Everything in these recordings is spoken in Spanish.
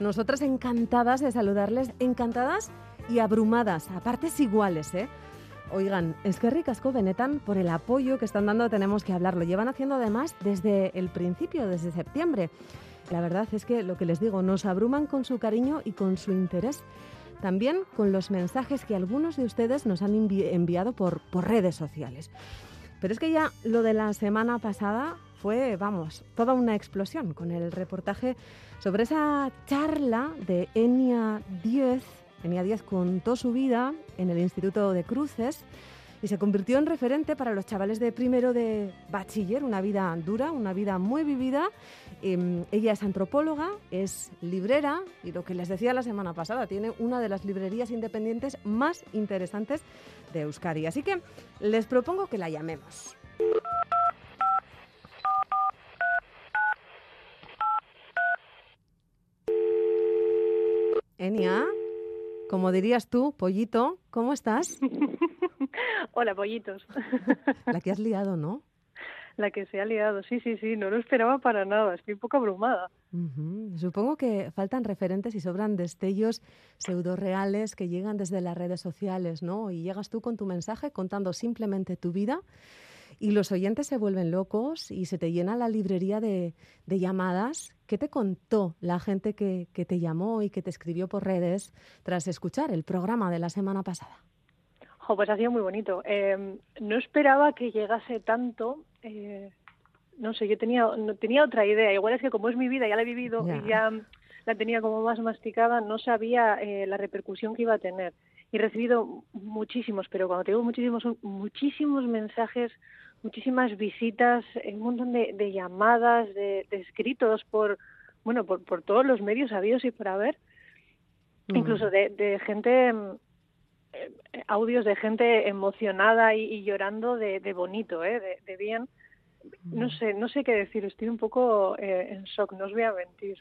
Nosotras encantadas de saludarles, encantadas y abrumadas, a partes iguales, ¿eh? Oigan, es que ricasco benetan por el apoyo que están dando Tenemos que hablar. Lo llevan haciendo además desde el principio, desde septiembre. La verdad es que lo que les digo, nos abruman con su cariño y con su interés. También con los mensajes que algunos de ustedes nos han enviado por, por redes sociales. Pero es que ya lo de la semana pasada fue, vamos, toda una explosión con el reportaje sobre esa charla de Enia Diez. Enia Diez contó su vida en el Instituto de Cruces y se convirtió en referente para los chavales de primero de bachiller, una vida dura, una vida muy vivida. Em, ella es antropóloga, es librera y lo que les decía la semana pasada, tiene una de las librerías independientes más interesantes de Euskadi. Así que les propongo que la llamemos. Enia, como dirías tú, pollito, ¿cómo estás? Hola, pollitos. La que has liado, ¿no? La que se ha liado, sí, sí, sí, no lo esperaba para nada, estoy un poco abrumada. Supongo que faltan referentes y sobran destellos pseudo-reales que llegan desde las redes sociales, ¿no? Y llegas tú con tu mensaje contando simplemente tu vida y los oyentes se vuelven locos y se te llena la librería de, llamadas. ¿Qué te contó la gente que, te llamó y que te escribió por redes tras escuchar el programa de la semana pasada? pues ha sido muy bonito. Em, no esperaba que llegase tanto. Eh, no sé, yo tenía, no, tenía otra idea. Igual es que como es mi vida, ya la he vivido y ya la tenía como más masticada, no sabía eh, la repercusión que iba a tener. Y he recibido muchísimos, pero cuando te digo muchísimos, son muchísimos mensajes muchísimas visitas, un montón de, llamadas, de, escritos por, bueno, por, por todos los medios habidos y por haber, incluso de, gente, mm, eh, audios de gente emocionada y, llorando de, bonito, ¿eh? de, bien no sé, no sé qué decir, estoy un poco eh, en shock, no os voy a mentir.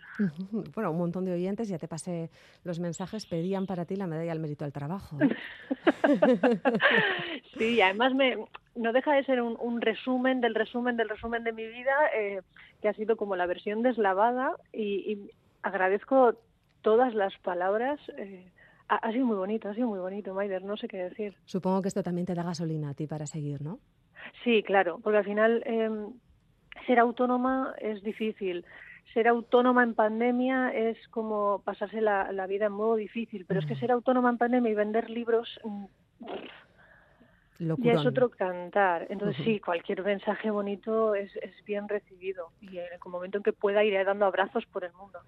Bueno, un montón de oyentes, ya te pasé los mensajes, pedían para ti la medalla al mérito al trabajo. sí, además me, no deja de ser un, resumen del resumen del resumen de mi vida, eh, que ha sido como la versión deslavada y, agradezco todas las palabras. Eh, ha, sido muy bonito, ha sido muy bonito, Maider, no sé qué decir. Supongo que esto también te da gasolina a ti para seguir, ¿no? Sí, claro, porque al final eh, ser autónoma es difícil. Ser autónoma en pandemia es como pasarse la, vida en modo difícil, pero es que ser autónoma en pandemia y vender libros mm, ya es otro cantar. Entonces sí, cualquier mensaje bonito es, es bien recibido y en el momento en que pueda iré dando abrazos por el mundo.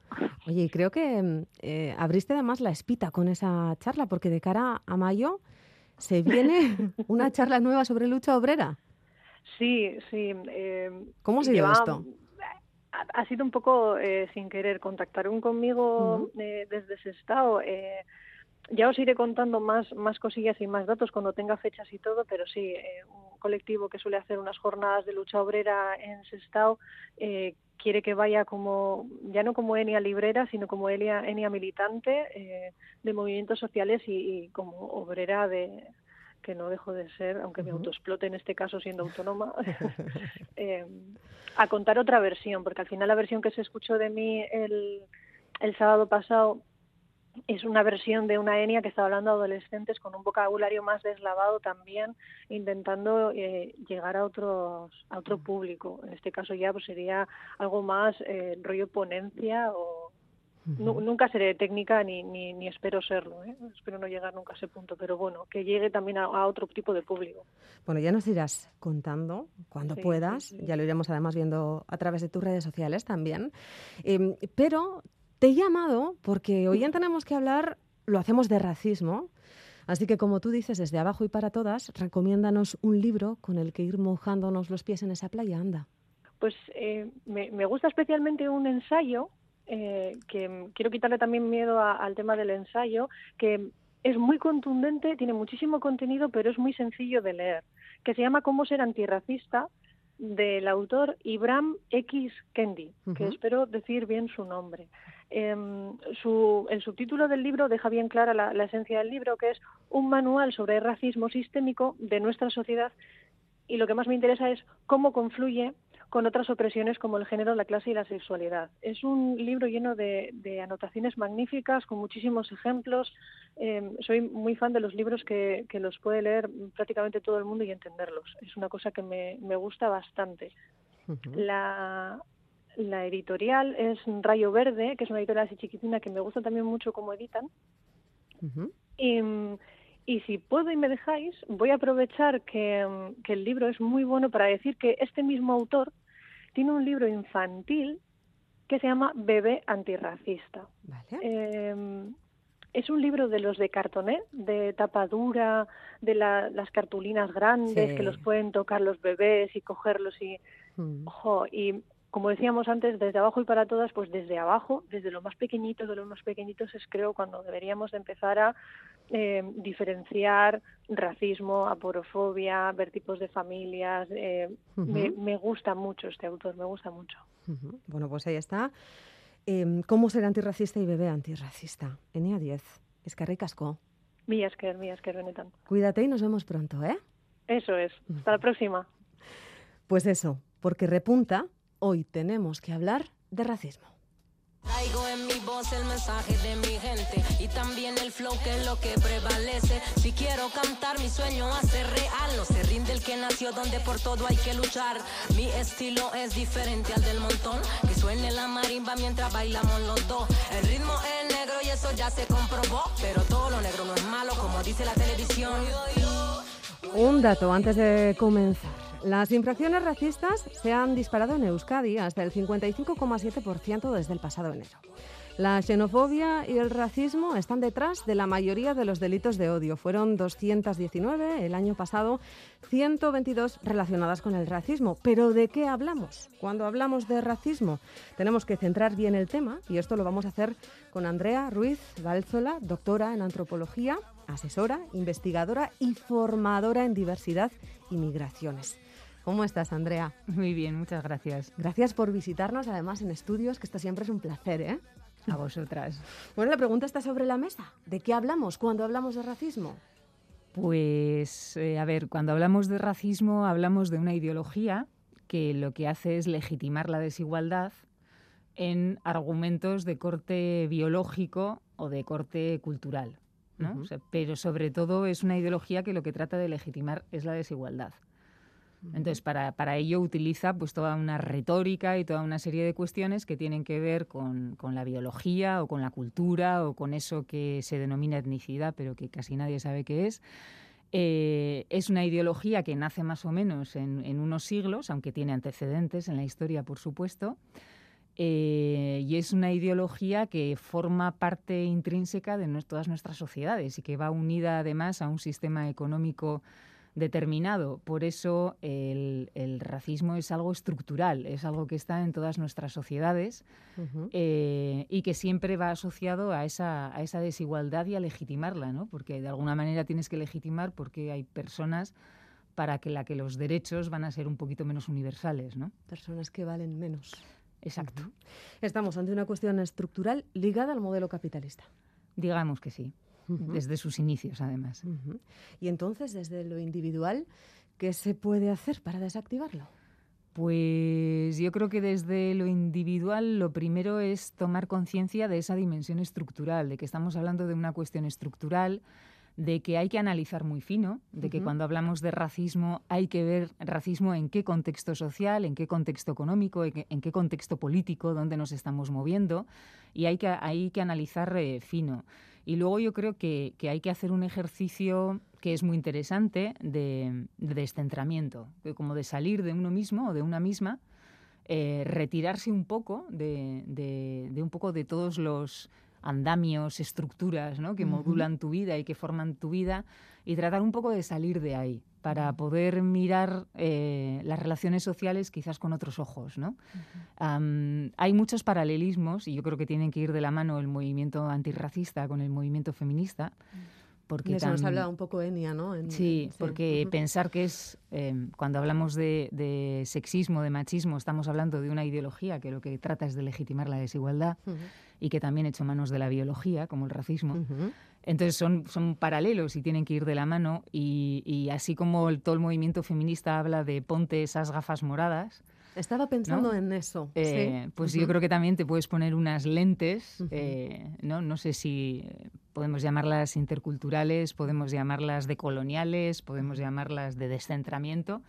Oye, creo que mm, eh, abriste además la espita con esa charla, porque de cara a mayo se viene una charla nueva sobre lucha obrera. Sí, sí. Eh, ¿Cómo se lleva esto? Ha, sido un poco eh, sin querer. Contactaron conmigo eh, desde ese estado. Eh, ya os iré contando más, más cosillas y más datos cuando tenga fechas y todo, pero sí, un colectivo que suele hacer unas jornadas de lucha obrera en Sestao eh, quiere que vaya como, ya no como Enia librera, sino como Enia, Enia militante de movimientos sociales y como obrera de, que no dejo de ser, aunque me autoexplote en este caso siendo autónoma, eh, a contar otra versión, porque al final la versión que se escuchó de mí el, el sábado pasado es una versión de una Enia que estaba hablando a adolescentes con un vocabulario más deslavado también, intentando eh, llegar a otros a otro público. En este caso ya pues sería algo más eh, rollo ponencia o Nunca seré técnica ni, ni, espero serlo, ¿eh? espero no llegar nunca a ese punto, pero bueno, que llegue también a, otro tipo de público. Bueno, ya nos irás contando cuando puedas, ya lo iremos además viendo a través de tus redes sociales también, em, pero te he llamado porque hoy ya tenemos que hablar, lo hacemos de racismo, Así que, como tú dices, desde abajo y para todas, recomiéndanos un libro con el que ir mojándonos los pies en esa playa, anda. Pues eh, me, me, gusta especialmente un ensayo eh, que quiero quitarle también miedo al tema del ensayo, que es muy contundente, tiene muchísimo contenido, pero es muy sencillo de leer, que se llama Cómo ser antirracista, del autor Ibram X. Kendi, que espero decir bien su nombre. Em, su, el subtítulo del libro deja bien clara la, la, esencia del libro, que es un manual sobre el racismo sistémico de nuestra sociedad y lo que más me interesa es cómo confluye con otras opresiones como el género, la clase y la sexualidad. Es un libro lleno de, anotaciones magníficas, con muchísimos ejemplos. Em, soy muy fan de los libros que, los puede leer prácticamente todo el mundo y entenderlos. Es una cosa que me, gusta bastante. la, editorial es Rayo Verde, que es una editorial así chiquitina que me gusta también mucho cómo editan. Y y si puedo y me dejáis, voy a aprovechar que, el libro es muy bueno para decir que este mismo autor tiene un libro infantil que se llama Bebé antirracista. Em, es un libro de los de cartoné, de tapa dura, de las cartulinas grandes que los pueden tocar los bebés y cogerlos y, mm. ojo, y como decíamos antes, desde abajo y para todas, pues desde abajo, desde lo más pequeñito de los más pequeñitos, es creo cuando deberíamos de empezar a eh, diferenciar racismo, aporofobia, ver tipos de familias. Eh, me, gusta mucho este autor, me gusta mucho. Bueno, pues ahí está. Em, ¿Cómo ser antirracista y bebé antirracista? Enia 10. Es que ricasco. Mi esker, mi esker, Benetan. Cuídate y nos vemos pronto, ¿eh? Eso es. Hasta la próxima. Pues eso, porque repunta Hoy tenemos que hablar de racismo. Traigo en mi voz el mensaje de mi gente y también el flow que es lo que prevalece. Si quiero cantar mi sueño hace real, no se rinde el que nació donde por todo hay que luchar. Mi estilo es diferente al del montón, que suene la marimba mientras bailamos los dos. El ritmo es negro y eso ya se comprobó, pero todo lo negro no es malo como dice la televisión. Un dato antes de comenzar. Las infracciones racistas se han disparado en Euskadi hasta el 55,7% desde el pasado enero. La xenofobia y el racismo están detrás de la mayoría de los delitos de odio. Fueron 219 el año pasado, 122 relacionadas con el racismo. Pero ¿de qué hablamos? Cuando hablamos de racismo, tenemos que centrar bien el tema y esto lo vamos a hacer con Andrea Ruiz Valzola, doctora en antropología, asesora, investigadora y formadora en diversidad y migraciones. ¿Cómo estás, Andrea? Muy bien, muchas gracias. Gracias por visitarnos, además, en estudios, que esto siempre es un placer, ¿eh? A vosotras. Bueno, la pregunta está sobre la mesa. ¿De qué hablamos cuando hablamos de racismo? Pues, eh, a ver, cuando hablamos de racismo hablamos de una ideología que lo que hace es legitimar la desigualdad en argumentos de corte biológico o de corte cultural. ¿no? pero sobre todo es una ideología que lo que trata de legitimar es la desigualdad. Entonces, para, para, ello utiliza pues toda una retórica y toda una serie de cuestiones que tienen que ver con, con, la biología o con la cultura o con eso que se denomina etnicidad, pero que casi nadie sabe qué es. Eh, es una ideología que nace más o menos en, en, unos siglos, aunque tiene antecedentes en la historia, por supuesto. Eh, y es una ideología que forma parte intrínseca de todas nuestras sociedades y que va unida además a un sistema económico determinado. Por eso el, racismo es algo estructural, es algo que está en todas nuestras sociedades eh, y que siempre va asociado a esa, a esa desigualdad y a legitimarla, ¿no? porque de alguna manera tienes que legitimar porque hay personas para que la que los derechos van a ser un poquito menos universales. ¿no? Personas que valen menos. Exacto. Estamos ante una cuestión estructural ligada al modelo capitalista. Digamos que sí desde sus inicios, además. Y entonces, desde lo individual, ¿qué se puede hacer para desactivarlo? Pues yo creo que desde lo individual lo primero es tomar conciencia de esa dimensión estructural, de que estamos hablando de una cuestión estructural, de que hay que analizar muy fino, de que cuando hablamos de racismo hay que ver racismo en qué contexto social, en qué contexto económico, en qué, contexto político, dónde nos estamos moviendo, y hay que, hay que analizar eh, fino. Y luego yo creo que, hay que hacer un ejercicio que es muy interesante de, descentramiento, como de salir de uno mismo o de una misma, eh, retirarse un poco de, un poco de todos los andamios, estructuras ¿no? que modulan tu vida y que forman tu vida y tratar un poco de salir de ahí, para poder mirar eh, las relaciones sociales quizás con otros ojos. ¿no? hay muchos paralelismos y yo creo que tienen que ir de la mano el movimiento antirracista con el movimiento feminista. Porque eso nos hablaba un poco Enia, ¿no? sí, porque pensar que es, em, cuando hablamos de, sexismo, de machismo, estamos hablando de una ideología que lo que trata es de legitimar la desigualdad y que también hecho manos de la biología, como el racismo. Entonces son, son paralelos y tienen que ir de la mano y, así como todo el movimiento feminista habla de ponte esas gafas moradas, estaba pensando en eso. Eh, pues yo creo que también te puedes poner unas lentes, eh, ¿no? no sé si podemos llamarlas interculturales, podemos llamarlas decoloniales, podemos llamarlas de descentramiento,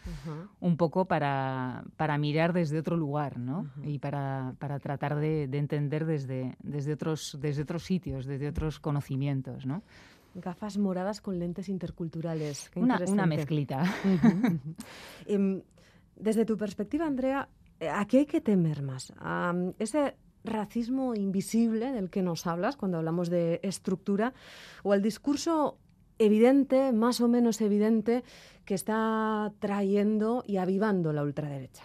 un poco para, para, mirar desde otro lugar ¿no? y para, para tratar de, de, entender desde, desde, otros, desde otros sitios, desde otros conocimientos. ¿no? Gafas moradas con lentes interculturales. una, una, mezclita. Desde tu perspectiva, Andrea, eh, ¿a qué hay que temer más? ¿A ese racismo invisible del que nos hablas cuando hablamos de estructura o al discurso evidente, más o menos evidente, que está trayendo y avivando la ultraderecha?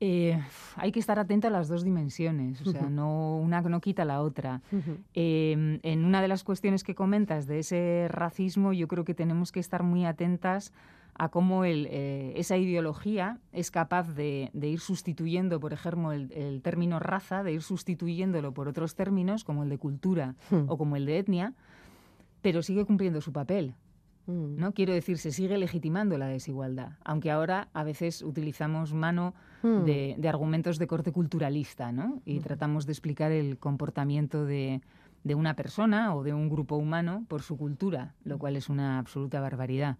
Eh, hay que estar atento a las dos dimensiones, o sea, no, una no quita la otra. Em, en una de las cuestiones que comentas de ese racismo, yo creo que tenemos que estar muy atentas a cómo eh, esa ideología es capaz de, ir sustituyendo, por ejemplo, el, término raza, de ir sustituyéndolo por otros términos, como el de cultura hmm. o como el de etnia, pero sigue cumpliendo su papel. Hmm. ¿no? Quiero decir, se sigue legitimando la desigualdad, aunque ahora a veces utilizamos mano hmm. de, argumentos de corte culturalista ¿no? y tratamos de explicar el comportamiento de, de una persona o de un grupo humano por su cultura, lo cual es una absoluta barbaridad.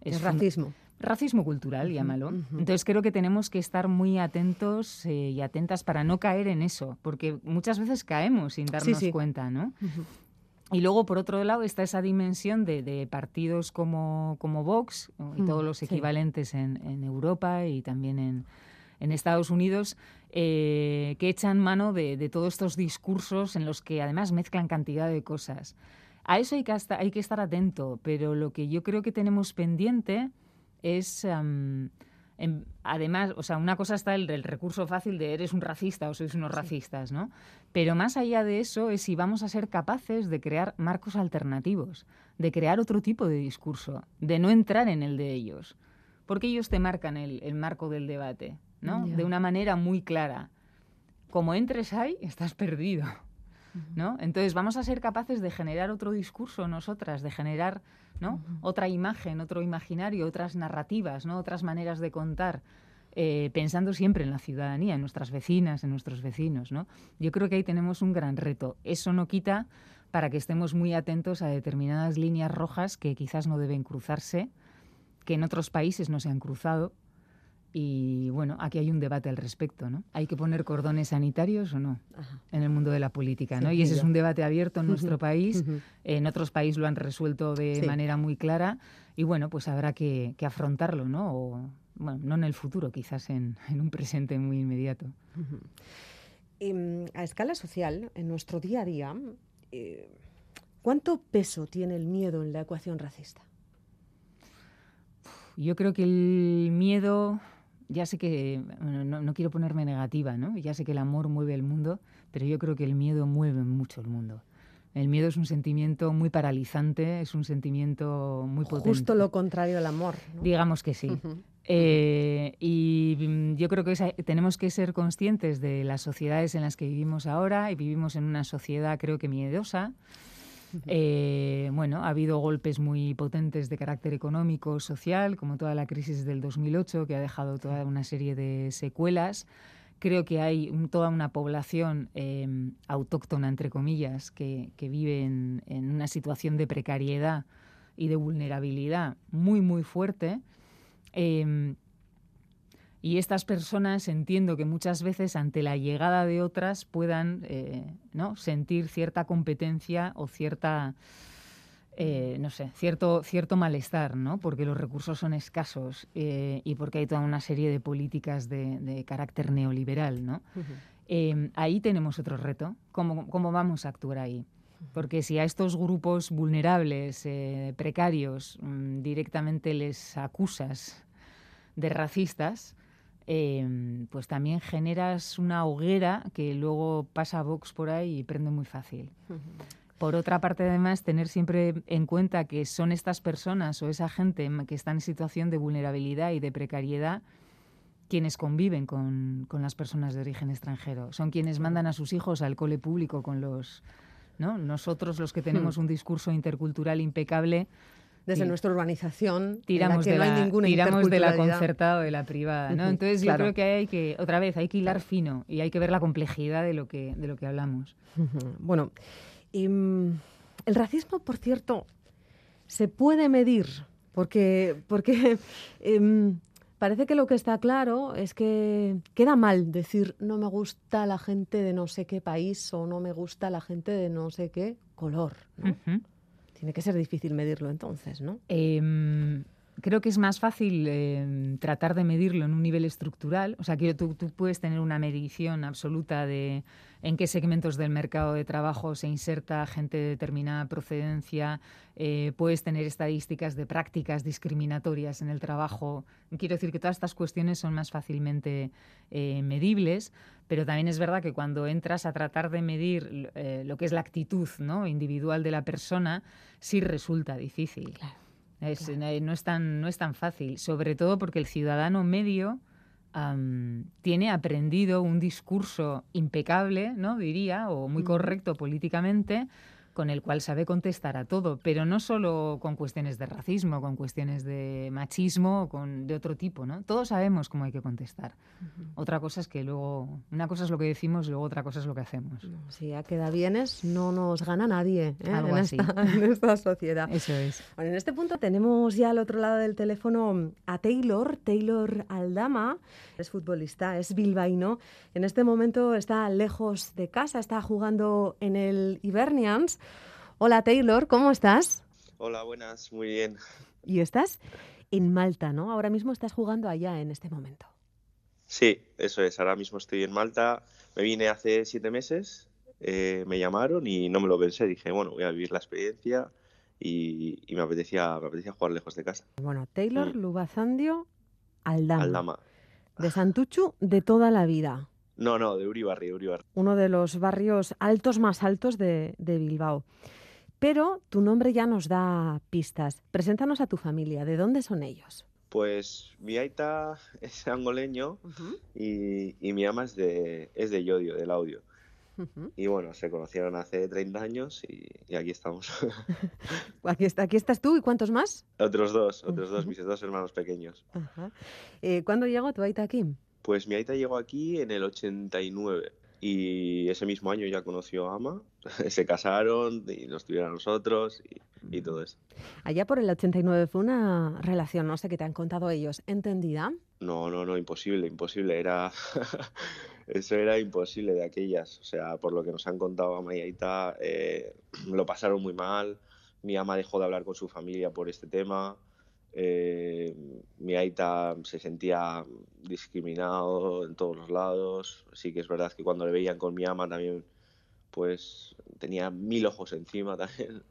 Es, racismo. Racismo cultural, llámalo. Entonces creo que tenemos que estar muy atentos eh, y atentas para no caer en eso, porque muchas veces caemos sin darnos cuenta, ¿no? Y luego, por otro lado, está esa dimensión de, partidos como, como Vox y todos los equivalentes en, en Europa y también en, en Estados Unidos eh, que echan mano de, todos estos discursos en los que además mezclan cantidad de cosas. A eso hay que, hay que estar atento, pero lo que yo creo que tenemos pendiente es... además, o sea, una cosa está el, el, recurso fácil de eres un racista o sois unos racistas, ¿no? Pero más allá de eso es si vamos a ser capaces de crear marcos alternativos, de crear otro tipo de discurso, de no entrar en el de ellos. Porque ellos te marcan el marco del debate. De una manera muy clara. Como entres ahí, estás perdido. ¿no? Entonces vamos a ser capaces de generar otro discurso nosotras, de generar ¿no? otra imagen, otro imaginario, otras narrativas, ¿no? otras maneras de contar, eh, pensando siempre en la ciudadanía, en nuestras vecinas, en nuestros vecinos. ¿no? Yo creo que ahí tenemos un gran reto. Eso no quita para que estemos muy atentos a determinadas líneas rojas que quizás no deben cruzarse, que en otros países no se han cruzado y bueno, aquí hay un debate al respecto, ¿no? ¿Hay que poner cordones sanitarios o no en el mundo de la política, ¿no? y ese es un debate abierto en nuestro país. En otros países lo han resuelto de manera muy clara y bueno, pues habrá que, afrontarlo, ¿no? O, bueno, no en el futuro, quizás en, un presente muy inmediato. Em, a escala social, en nuestro día a día, eh, ¿cuánto peso tiene el miedo en la ecuación racista? Yo creo que el miedo ya sé que, no, quiero ponerme negativa, ¿no? Ya sé que el amor mueve el mundo, pero yo creo que el miedo mueve mucho el mundo. El miedo es un sentimiento muy paralizante, es un sentimiento muy potente. Justo lo contrario al amor. Digamos que sí. Eh, y mm, yo creo que tenemos que ser conscientes de las sociedades en las que vivimos ahora y vivimos en una sociedad creo que miedosa, eh, bueno, ha habido golpes muy potentes de carácter económico, social, como toda la crisis del 2008, que ha dejado toda una serie de secuelas. Creo que hay toda una población em, autóctona, entre comillas, que, vive en, una situación de precariedad y de vulnerabilidad muy, muy fuerte. Em, y estas personas entiendo que muchas veces ante la llegada de otras puedan eh, ¿no? sentir cierta competencia o cierta eh, no sé, cierto, cierto malestar, ¿no? Porque los recursos son escasos eh, y porque hay toda una serie de políticas de, carácter neoliberal, ¿no? ahí tenemos otro reto. ¿Cómo, ¿Cómo, vamos a actuar ahí? Porque si a estos grupos vulnerables, eh, precarios, mm, directamente les acusas de racistas, em, pues también generas una hoguera que luego pasa a Vox por ahí y prende muy fácil. Por otra parte, además, tener siempre en cuenta que son estas personas o esa gente que está en situación de vulnerabilidad y de precariedad quienes conviven con, con las personas de origen extranjero. Son quienes mandan a sus hijos al cole público con los... ¿no? Nosotros los que tenemos un discurso intercultural impecable desde nuestra urbanización tiramos, de, la, no hay ninguna tiramos de la concertada o de la privada ¿no? entonces Claro. yo creo que hay que otra vez hay que hilar fino y hay que ver la complejidad de lo que de lo que hablamos. Bueno, y, mm, el racismo, por cierto, se puede medir, porque, porque em, parece que lo que está claro es que queda mal decir no me gusta la gente de no sé qué país o no me gusta la gente de no sé qué color. Tiene que ser difícil medirlo entonces, ¿no? Em, creo que es más fácil em, tratar de medirlo en un nivel estructural. O sea, que tú, puedes tener una medición absoluta de en qué segmentos del mercado de trabajo se inserta gente de determinada procedencia. eh, puedes tener estadísticas de prácticas discriminatorias en el trabajo. Quiero decir que todas estas cuestiones son más fácilmente eh, medibles, pero también es verdad que cuando entras a tratar de medir eh, lo que es la actitud ¿no? individual de la persona, sí resulta difícil. Es- eh, no, es tan, no es tan fácil, sobre todo porque el ciudadano medio tiene aprendido un discurso impecable, ¿no? diría, o muy correcto políticamente, con el cual sabe contestar a todo, pero no solo con cuestiones de racismo, con cuestiones de machismo, con, de otro tipo, ¿no? Todos sabemos cómo hay que contestar. Otra cosa es que luego, una cosa es lo que decimos, luego otra cosa es lo que hacemos. Si ya queda bienes, no nos gana nadie ¿eh? Algo en, así. esta, en esta sociedad. Eso es. Bueno, en este punto tenemos ya al otro lado del teléfono a Taylor, Taylor Aldama, es futbolista, es bilbaíno. En este momento está lejos de casa, está jugando en el Hibernians. Hola Taylor, ¿cómo estás? Hola, buenas, muy bien. Y estás en Malta, ¿no? Ahora mismo estás jugando allá en este momento. Sí, eso es, ahora mismo estoy en Malta. Me vine hace siete meses, eh, me llamaron y no me lo pensé. Dije, bueno, voy a vivir la experiencia y, y me, apetecía, me apetecía jugar lejos de casa. Bueno, Taylor Mm. Lubazandio Aldama, Aldama. de Santuchu de toda la vida. No, no, de Uribarri, Uribarri. uno de los barrios altos más altos de, de Bilbao. Pero tu nombre ya nos da pistas. Preséntanos a tu familia. ¿De dónde son ellos? Pues mi aita es angoleño y, y mi ama es de, es de Yodio, del audio. Y bueno, se conocieron hace 30 años y, y aquí estamos. Aquí, está, aquí estás tú y cuántos más. otros dos, otros dos, mis dos hermanos pequeños. Eh, ¿Cuándo llegó tu aita aquí? Pues mi aita llegó aquí en el 89 y ese mismo año ya conoció a Ama, se casaron y nos tuvieron a nosotros y, y todo eso. Allá por el 89 fue una relación, no sé qué te han contado ellos, entendida. No, no, no, imposible, imposible, era... Eso era imposible de aquellas, o sea, por lo que nos han contado Ama y Aita, eh, lo pasaron muy mal, mi ama dejó de hablar con su familia por este tema, eh, mi Aita se sentía discriminado en todos los lados, sí que es verdad que cuando le veían con mi ama también, pues tenía mil ojos encima también,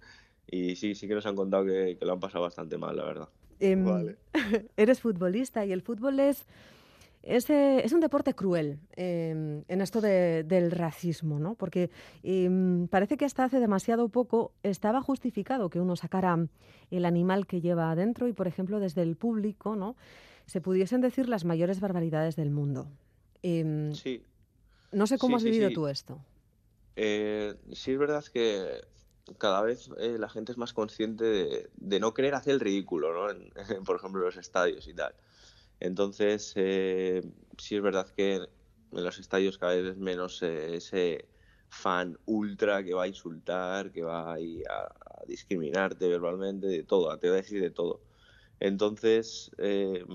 y sí, sí que nos han contado que, que lo han pasado bastante mal, la verdad. Em, Vale. Eres futbolista y el fútbol es, es, eh, es un deporte cruel em, en esto de- del racismo, ¿no? Porque em, parece que hasta hace demasiado poco estaba justificado que uno sacara el animal que lleva adentro y, por ejemplo, desde el público, ¿no? Se pudiesen decir las mayores barbaridades del mundo. Em, Sí, no sé cómo sí, has sí, vivido sí. tú esto. Eh, sí es verdad que cada vez eh, la gente es más consciente de, de no querer hacer el ridículo, ¿no? En- por ejemplo, en los estadios y tal. Entonces, eh, sí es verdad que en los estadios cada vez es menos eh, ese fan ultra que va a insultar, que va a, discriminarte verbalmente, de todo, te va a decir de todo. Entonces, eh,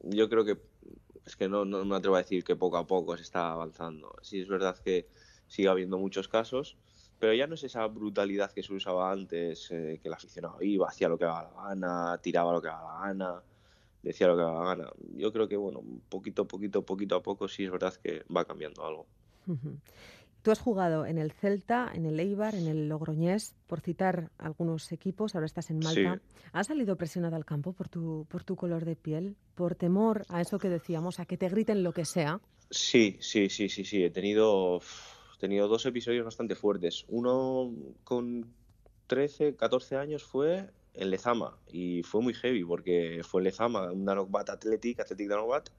yo creo que es que no, no me atrevo a decir que poco a poco se está avanzando. Sí es verdad que sigue habiendo muchos casos, pero ya no es esa brutalidad que se usaba antes, eh, que el aficionado iba, hacía lo que daba la gana, tiraba lo que daba la gana, decía lo que daba gana. Yo creo que, bueno, poquito, poquito, poquito a poco sí es verdad que va cambiando algo. Tú has jugado en el Celta, en el Eibar, en el Logroñés, por citar algunos equipos, ahora estás en Malta. ¿Has salido presionado al campo por tu, por tu color de piel? ¿Por temor a eso que decíamos, a que te griten lo que sea? Sí, sí, sí, sí, sí. He tenido, tenido dos episodios bastante fuertes. Uno con 13, 14 años fue en Lezama y fue muy heavy porque fue en Lezama, un Danokbat Athletic, Athletic Danokbat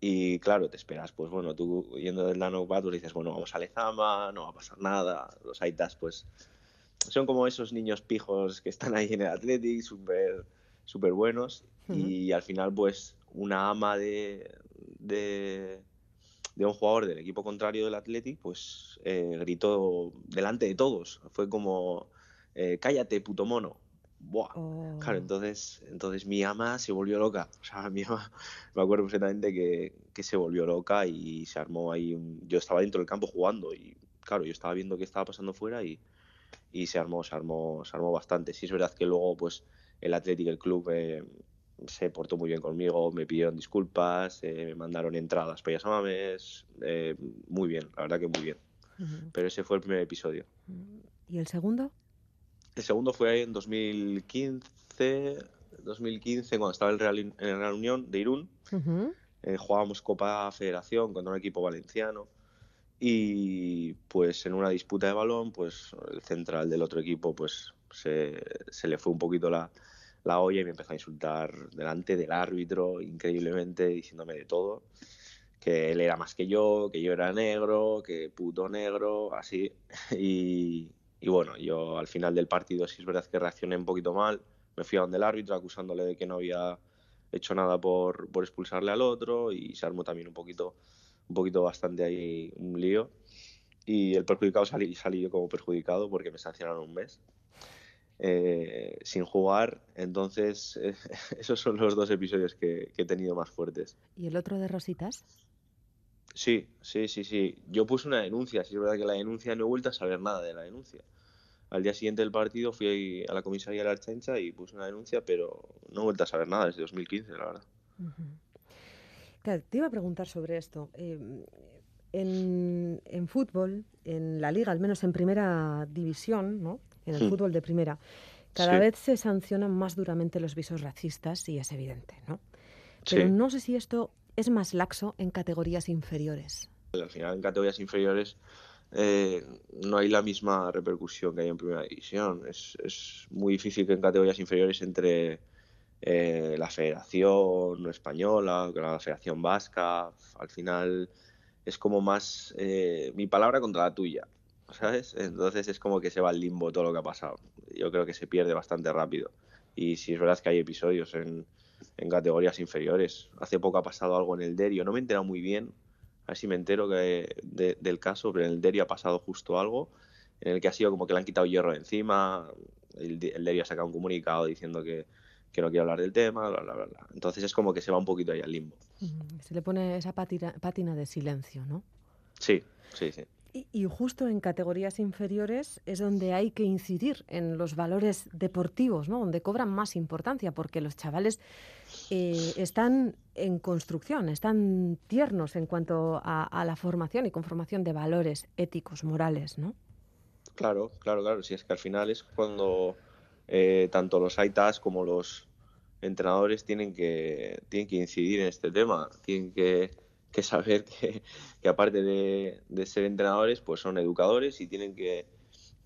y claro, te esperas, pues bueno, tú yendo del Nano pues dices, bueno, vamos a Lezama, no va a pasar nada. Los Aitas, pues son como esos niños pijos que están ahí en el Athletic, súper super buenos. Y al final, pues una ama de, de, un jugador del equipo contrario del Athletic, pues eh, gritó delante de todos. Fue como, eh, cállate, puto mono. Buah. Claro, oh. entonces, entonces mi ama se volvió loca. O sea, mi ama, me acuerdo perfectamente que, que se volvió loca y se armó ahí. Un... Yo estaba dentro del campo jugando y, claro, yo estaba viendo qué estaba pasando fuera y, y se armó, se armó, se armó bastante. Sí es verdad que luego, pues, el Atlético, el club, eh, se portó muy bien conmigo, me pidieron disculpas, eh, me mandaron entradas para Amames, eh, muy bien, la verdad que muy bien. Pero ese fue el primer episodio. ¿Y el segundo? El segundo fue en 2015, 2015 cuando estaba en, Real, en el Real Unión de Irún. Eh, jugábamos Copa Federación contra un equipo valenciano y pues en una disputa de balón pues el central del otro equipo pues se, se le fue un poquito la, la olla y me empezó a insultar delante del árbitro increíblemente diciéndome de todo que él era más que yo, que yo era negro, que puto negro, así y, y bueno, yo al final del partido sí es verdad que reaccioné un poquito mal. Me fui a donde el árbitro acusándole de que no había hecho nada por, por expulsarle al otro y se armó también un poquito, un poquito bastante ahí un lío. Y el perjudicado salí, salí yo como perjudicado porque me sancionaron un mes. Eh, sin jugar. Entonces, esos son los dos episodios que, que, he tenido más fuertes. ¿Y el otro de Rositas? Sí, sí, sí, sí. Yo puse una denuncia. Sí, es verdad que la denuncia no he vuelto a saber nada de la denuncia. Al día siguiente del partido fui a la comisaría de la Archancha y puse una denuncia, pero no he vuelto a saber nada desde 2015, la verdad. te iba a preguntar sobre esto. Eh, en, fútbol, en la liga, al menos en primera división, ¿no? en el hmm. fútbol de primera, cada vez se sancionan más duramente los visos racistas y es evidente, ¿no? Pero no sé si esto es más laxo en categorías inferiores. Al final, en categorías inferiores eh, no hay la misma repercusión que hay en primera división. Es, es muy difícil que en categorías inferiores entre eh, la Federación Española, la Federación Vasca, al final es como más eh, mi palabra contra la tuya, ¿sabes? Entonces es como que se va al limbo todo lo que ha pasado. Yo creo que se pierde bastante rápido. Y si es verdad que hay episodios en, en categorías inferiores. Hace poco ha pasado algo en el Derio, no me he enterado muy bien, a ver si me entero que del caso, pero en el Derio ha pasado justo algo en el que ha sido como que le han quitado hierro de encima, el, el Derio ha sacado un comunicado diciendo que, que no quiere hablar del tema, bla, bla, bla, Entonces es como que se va un poquito ahí al limbo. Se le pone esa pátina, pátina de silencio, ¿no? Sí, sí, sí. Y, justo en categorías inferiores es donde hay que incidir en los valores deportivos, ¿no? donde cobran más importancia, porque los chavales eh, están en construcción, están tiernos en cuanto a, la formación y conformación de valores éticos, morales, ¿no? Claro, claro, claro. Si es que al final es cuando eh, tanto los AITAS como los entrenadores tienen que, tienen que incidir en este tema, tienen que que saber que, aparte de, ser entrenadores, pues son educadores y tienen que,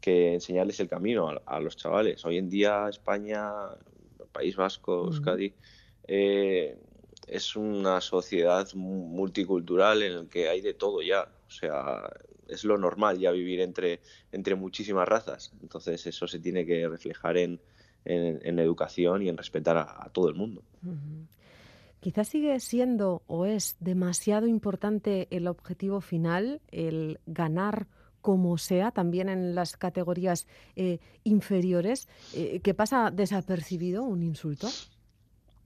enseñarles el camino a, los chavales. Hoy en día España, País Vasco, Euskadi, eh, es una sociedad multicultural en la que hay de todo ya. O sea, es lo normal ya vivir entre, entre muchísimas razas. Entonces eso se tiene que reflejar en, en, educación y en respetar a, todo el mundo. Quizás sigue siendo o es demasiado importante el objetivo final, el ganar como sea, también en las categorías eh, inferiores, eh, que pasa desapercibido un insulto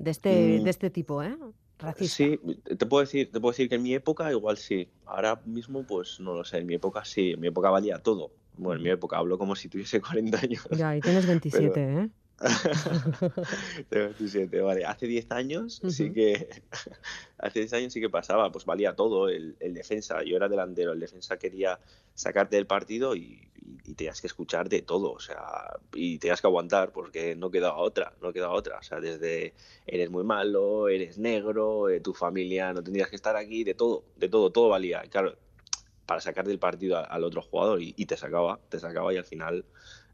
de este, mm. de este tipo, ¿eh? Racista. Sí, te puedo, decir, te puedo decir que en mi época igual sí. Ahora mismo, pues no lo sé. En mi época sí. En mi época valía todo. Bueno, en mi época hablo como si tuviese 40 años. Ya, y tienes 27, ¿eh? Tengo 27, vale. Hace 10 años sí que hace 10 años sí que pasaba, pues valía todo el, el, defensa. Yo era delantero, el defensa quería sacarte del partido y, y, tenías que escuchar de todo, o sea, y tenías que aguantar porque no quedaba otra, no quedaba otra. O sea, desde eres muy malo, eres negro, eh, tu familia no tendrías que estar aquí, de todo, de todo, todo valía. Claro, para sacar del partido al otro jugador y, y te sacaba, te sacaba y al final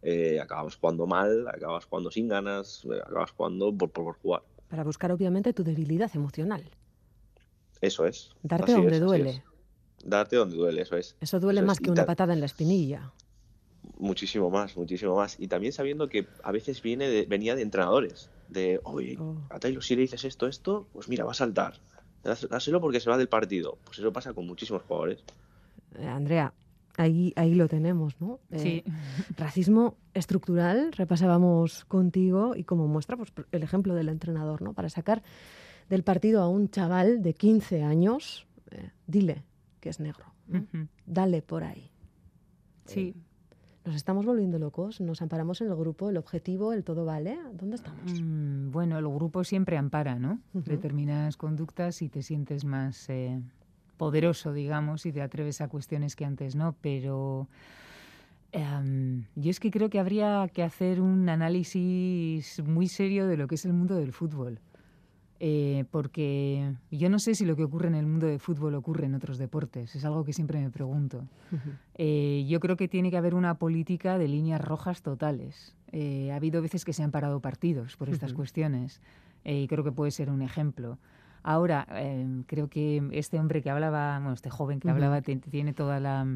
eh, acabas jugando mal, acabas jugando sin ganas, eh, acabas jugando por, por, jugar. Para buscar obviamente tu debilidad emocional. Eso es. Darte donde duele. Darte donde duele, eso es. Eso duele eso más es. que una patada en la espinilla. Muchísimo más, muchísimo más. Y también sabiendo que a veces viene de, venía de entrenadores. De, oye, Oh. a Taylor si le dices esto, esto, pues mira, va a saltar. Dás- Dáselo porque se va del partido. Pues eso pasa con muchísimos jugadores. Eh, Andrea, ahí, ahí lo tenemos, ¿no? Eh, Sí. Racismo estructural, repasábamos contigo y como muestra pues, el ejemplo del entrenador, ¿no? Para sacar del partido a un chaval de 15 años, eh, dile que es negro, dale por ahí. Sí. Nos estamos volviendo locos, nos amparamos en el grupo, el objetivo, el todo vale. ¿Dónde estamos? Mm, Bueno, el grupo siempre ampara, ¿no? Ujú. Determinadas conductas y te sientes más eh, poderoso, digamos, y te atreves a cuestiones que antes no, pero em, yo es que creo que habría que hacer un análisis muy serio de lo que es el mundo del fútbol. Eh, porque yo no sé si lo que ocurre en el mundo del fútbol ocurre en otros deportes, es algo que siempre me pregunto. Eh, yo creo que tiene que haber una política de líneas rojas totales. Eh, ha habido veces que se han parado partidos por estas cuestiones eh, y creo que puede ser un ejemplo. Ahora, eh, creo que este hombre que hablaba, bueno, este joven que hablaba, tiene toda la,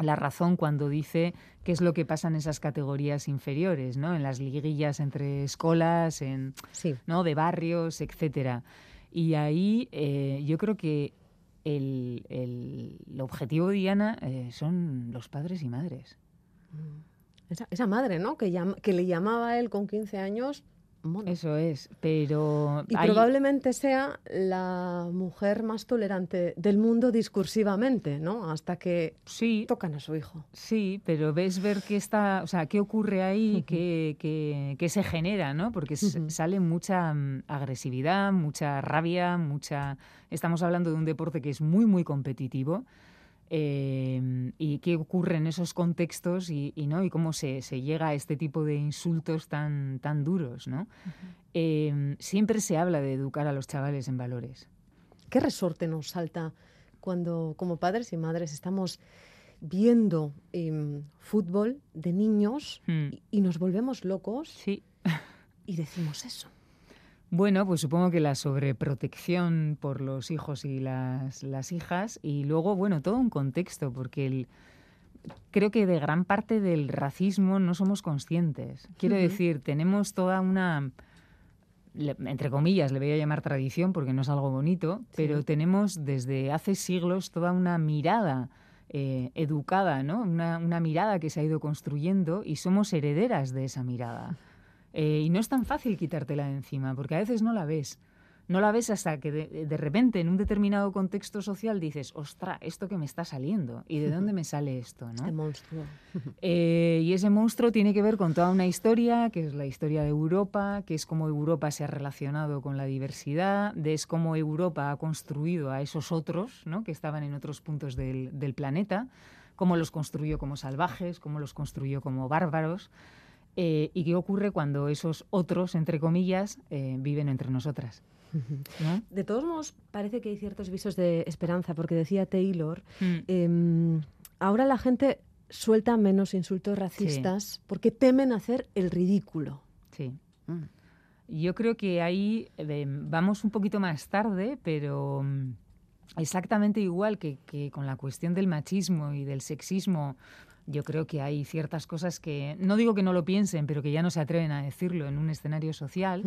la razón cuando dice qué es lo que pasa en esas categorías inferiores, ¿no? En las liguillas entre escolas, en, Sí. ¿no? de barrios, etcétera. Y ahí eh, yo creo que el, el- el objetivo, Diana, eh, son los padres y madres. Esa, esa madre, ¿no? Que, llam- que le llamaba a él con 15 años mono. Eso es, pero Y hay- probablemente sea la mujer más tolerante del mundo discursivamente, ¿no? Hasta que sí, tocan a su hijo. sí, pero ves ver qué está, o sea, qué ocurre ahí, qué, qué- qué se genera, ¿no? Porque sale mucha mm, agresividad, mucha rabia, mucha. Estamos hablando de un deporte que es muy, muy competitivo. Eh, y qué ocurre en esos contextos y, y, ¿no? y cómo se, se llega a este tipo de insultos tan, tan duros. ¿no? Eh, siempre se habla de educar a los chavales en valores. ¿Qué resorte nos salta cuando como padres y madres estamos viendo em, fútbol de niños Mm. y, y nos volvemos locos Sí. y decimos eso? Bueno, pues supongo que la sobreprotección por los hijos y las, las hijas y luego, bueno, todo un contexto, porque el, creo que de gran parte del racismo no somos conscientes. Quiero decir, tenemos toda una, entre comillas, le voy a llamar tradición porque no es algo bonito, pero tenemos desde hace siglos toda una mirada eh, educada, ¿no? Una, una mirada que se ha ido construyendo y somos herederas de esa mirada. Eh, y no es tan fácil quitártela de encima, porque a veces no la ves. No la ves hasta que de, de repente en un determinado contexto social dices, ostra, esto que me está saliendo, ¿y de dónde me sale esto? ¿no? Este monstruo. Eh, y ese monstruo tiene que ver con toda una historia, que es la historia de Europa, que es cómo Europa se ha relacionado con la diversidad, de es cómo Europa ha construido a esos otros, ¿no? que estaban en otros puntos del, del planeta, cómo los construyó como salvajes, cómo los construyó como bárbaros, eh, y qué ocurre cuando esos otros, entre comillas, eh, viven entre nosotras. ¿no? De todos modos, parece que hay ciertos visos de esperanza, porque decía Taylor, Mm. em, ahora la gente suelta menos insultos racistas porque temen hacer el ridículo. Sí. Yo creo que ahí eh, vamos un poquito más tarde, pero mm, exactamente igual que, que con la cuestión del machismo y del sexismo, yo creo que hay ciertas cosas que, no digo que no lo piensen, pero que ya no se atreven a decirlo en un escenario social.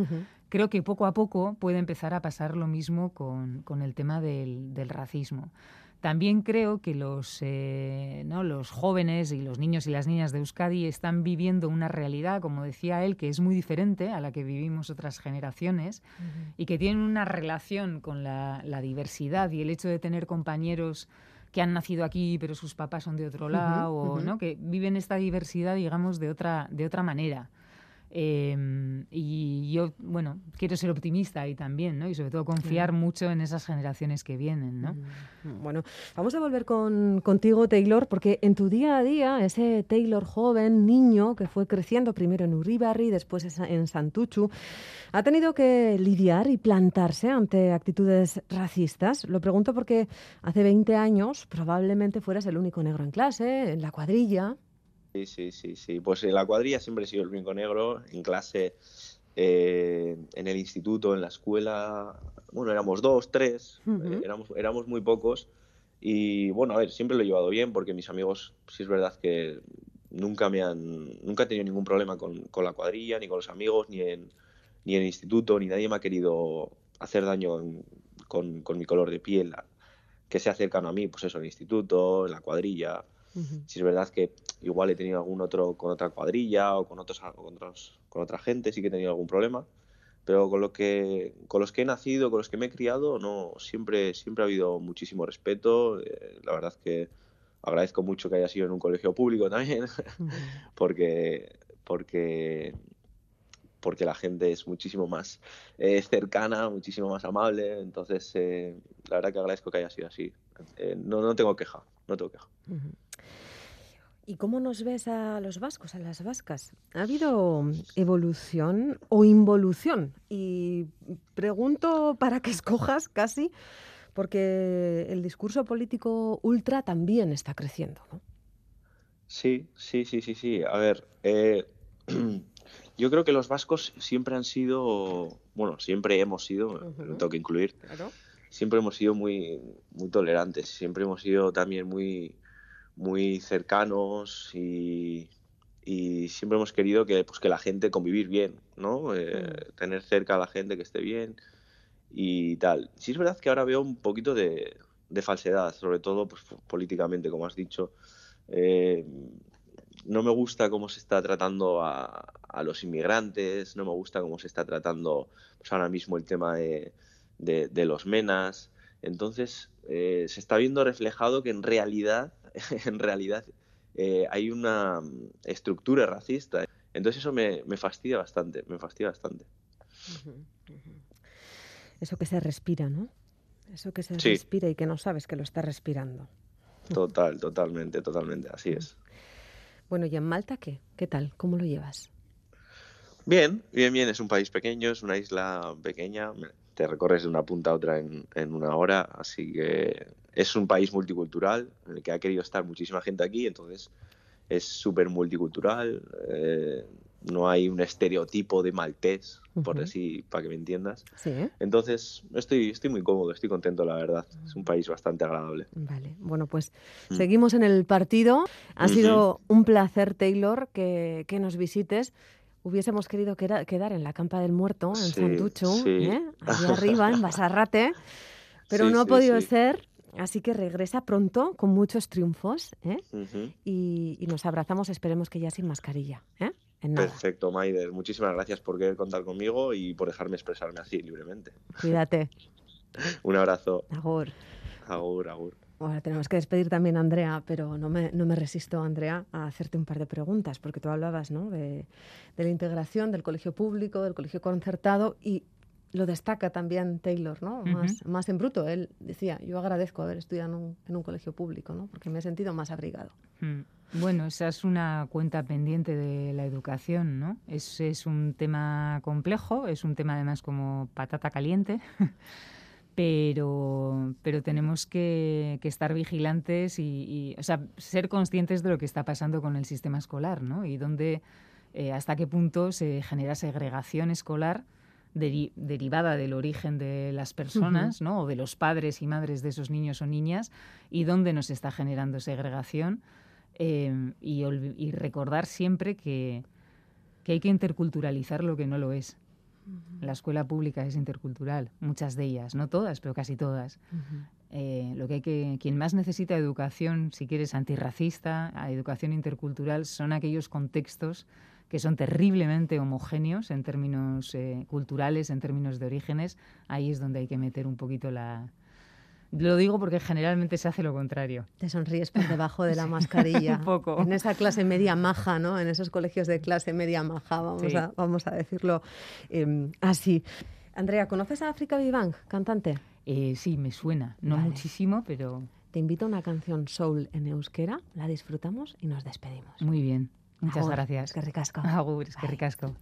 Creo que poco a poco puede empezar a pasar lo mismo con, con el tema del, del racismo. También creo que los, eh, ¿no? los jóvenes y los niños y las niñas de Euskadi están viviendo una realidad, como decía él, que es muy diferente a la que vivimos otras generaciones y que tienen una relación con la, la diversidad y el hecho de tener compañeros que han nacido aquí pero sus papás son de otro lado, o, ujú. ¿no? que viven esta diversidad, digamos, de otra, de otra manera. Em, y yo, bueno, quiero ser optimista ahí también, ¿no? Y sobre todo confiar mucho en esas generaciones que vienen, ¿no? Mm, bueno, vamos a volver con, contigo, Taylor, porque en tu día a día, ese Taylor joven, niño, que fue creciendo primero en Uribarri, después en Santuchu, ha tenido que lidiar y plantarse ante actitudes racistas. Lo pregunto porque hace 20 años probablemente fueras el único negro en clase, en la cuadrilla. Sí, sí, sí, sí. Pues en la cuadrilla siempre he sido el brinco negro, en clase, eh, en el instituto, en la escuela, bueno, éramos dos, tres, eh, éramos, éramos muy pocos. Y bueno, a ver, siempre lo he llevado bien porque mis amigos, sí es verdad que nunca me han, nunca he tenido ningún problema con, con la cuadrilla, ni con los amigos, ni en, ni en el instituto, ni nadie me ha querido hacer daño con, con, mi color de piel que sea cercano a mí, pues eso, en el instituto, en la cuadrilla. Si es verdad que igual he tenido algún otro con otra cuadrilla o con otros, con otros con otra gente, sí que he tenido algún problema. Pero con lo que con los que he nacido, con los que me he criado, no siempre siempre ha habido muchísimo respeto. Eh, la verdad que agradezco mucho que haya sido en un colegio público también, porque porque porque la gente es muchísimo más eh, cercana, muchísimo más amable. Entonces, eh, la verdad que agradezco que haya sido así. no, no tengo queja, no tengo queja. ¿Y cómo nos ves a los vascos, a las vascas? ¿Ha habido evolución o involución? Y pregunto para que escojas casi, porque el discurso político ultra también está creciendo, ¿no? Sí, sí, sí, sí, sí. A ver, eh, yo creo que los vascos siempre han sido, bueno, siempre hemos sido, lo tengo que incluir, siempre hemos sido muy, muy tolerantes, siempre hemos sido también muy muy cercanos y, siempre hemos querido que, pues, que la gente convivir bien, ¿no? Eh, mm. Tener cerca a la gente que esté bien y tal. Sí es verdad que ahora veo un poquito de, falsedad, sobre todo pues, políticamente, como has dicho. Eh, no me gusta cómo se está tratando a, los inmigrantes, no me gusta cómo se está tratando pues, ahora mismo el tema de, de los menas. Entonces, eh, se está viendo reflejado que en realidad en realidad eh, hay una mm, estructura racista. Entonces eso me, fastidia bastante, me fastidia bastante. Eso que se respira, ¿no? Eso que se respira y que no sabes que lo está respirando. Total, totalmente, totalmente, así es. Bueno, ¿y en Malta qué? ¿Qué tal? ¿Cómo lo llevas? Bien, bien, bien. Es un país pequeño, es una isla pequeña. Te recorres de una punta a otra en, en una hora, así que es un país multicultural en el que ha querido estar muchísima gente aquí, entonces es súper multicultural. Eh, no hay un estereotipo de maltés, por así, para que me entiendas. Entonces, estoy, estoy muy cómodo, estoy contento, la verdad. Es un país bastante agradable. Vale, bueno, pues mm. seguimos en el partido. Ha sido un placer, Taylor, que, que nos visites hubiésemos querido quedar en la Campa del Muerto, en Santucho, ¿eh? arriba, en Basarrate, pero no ha podido ser. Así que regresa pronto con muchos triunfos ¿eh? y, nos abrazamos, esperemos que ya sin mascarilla. ¿eh? Perfecto, Maider. Muchísimas gracias por querer contar conmigo y por dejarme expresarme así libremente. Cuídate. Un abrazo. Agur. Agur, agur. Ahora tenemos que despedir también a Andrea, pero no me, no me resisto, Andrea, a hacerte un par de preguntas, porque tú hablabas ¿no? de, de la integración del colegio público, del colegio concertado, y lo destaca también Taylor, ¿no? Más, más en bruto. Él decía, yo agradezco haber estudiado en un, en un colegio público, ¿no? Porque me he sentido más abrigado. Mm. Bueno, esa es una cuenta pendiente de la educación, ¿no? Es, es un tema complejo, es un tema además como patata caliente. pero, pero tenemos que, estar vigilantes y, o sea, ser conscientes de lo que está pasando con el sistema escolar, ¿no? Y dónde, eh, hasta qué punto se genera segregación escolar derivada del origen de las personas, ¿no? O de los padres y madres de esos niños o niñas, y dónde nos está generando segregación. Eh, y, y, recordar siempre que, que hay que interculturalizar lo que no lo es. La escuela pública es intercultural, muchas de ellas, no todas, pero casi todas. Eh, lo que hay que, quien más necesita educación, si quieres, antirracista, educación intercultural, son aquellos contextos que son terriblemente homogéneos en términos eh, culturales, en términos de orígenes. Ahí es donde hay que meter un poquito la, Lo digo porque generalmente se hace lo contrario. Te sonríes por debajo de la mascarilla. un poco. En esa clase media maja, ¿no? En esos colegios de clase media maja, vamos, Sí. a, vamos a decirlo eh, así. Andrea, ¿conoces a África Vivang, cantante? Eh, sí, me suena. No Vale. muchísimo, pero Te invito a una canción soul en euskera, la disfrutamos y nos despedimos. muy bien. Muchas Agur, gracias. Es que ricasco. Agur, es que ricasco.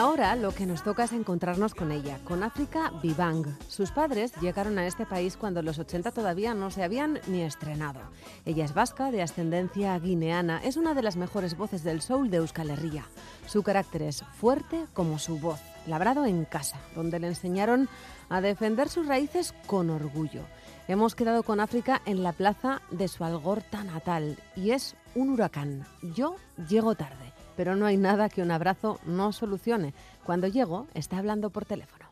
Ahora lo que nos toca es encontrarnos con ella, con África Vivang. Sus padres llegaron a este país cuando los 80 todavía no se habían ni estrenado. Ella es vasca, de ascendencia guineana, es una de las mejores voces del soul de Euskal Herria. Su carácter es fuerte como su voz, labrado en casa, donde le enseñaron a defender sus raíces con orgullo. Hemos quedado con África en la plaza de su Algorta natal y es un huracán. Yo llego tarde, pero no hay nada que un abrazo no solucione. Cuando llego, está hablando por teléfono.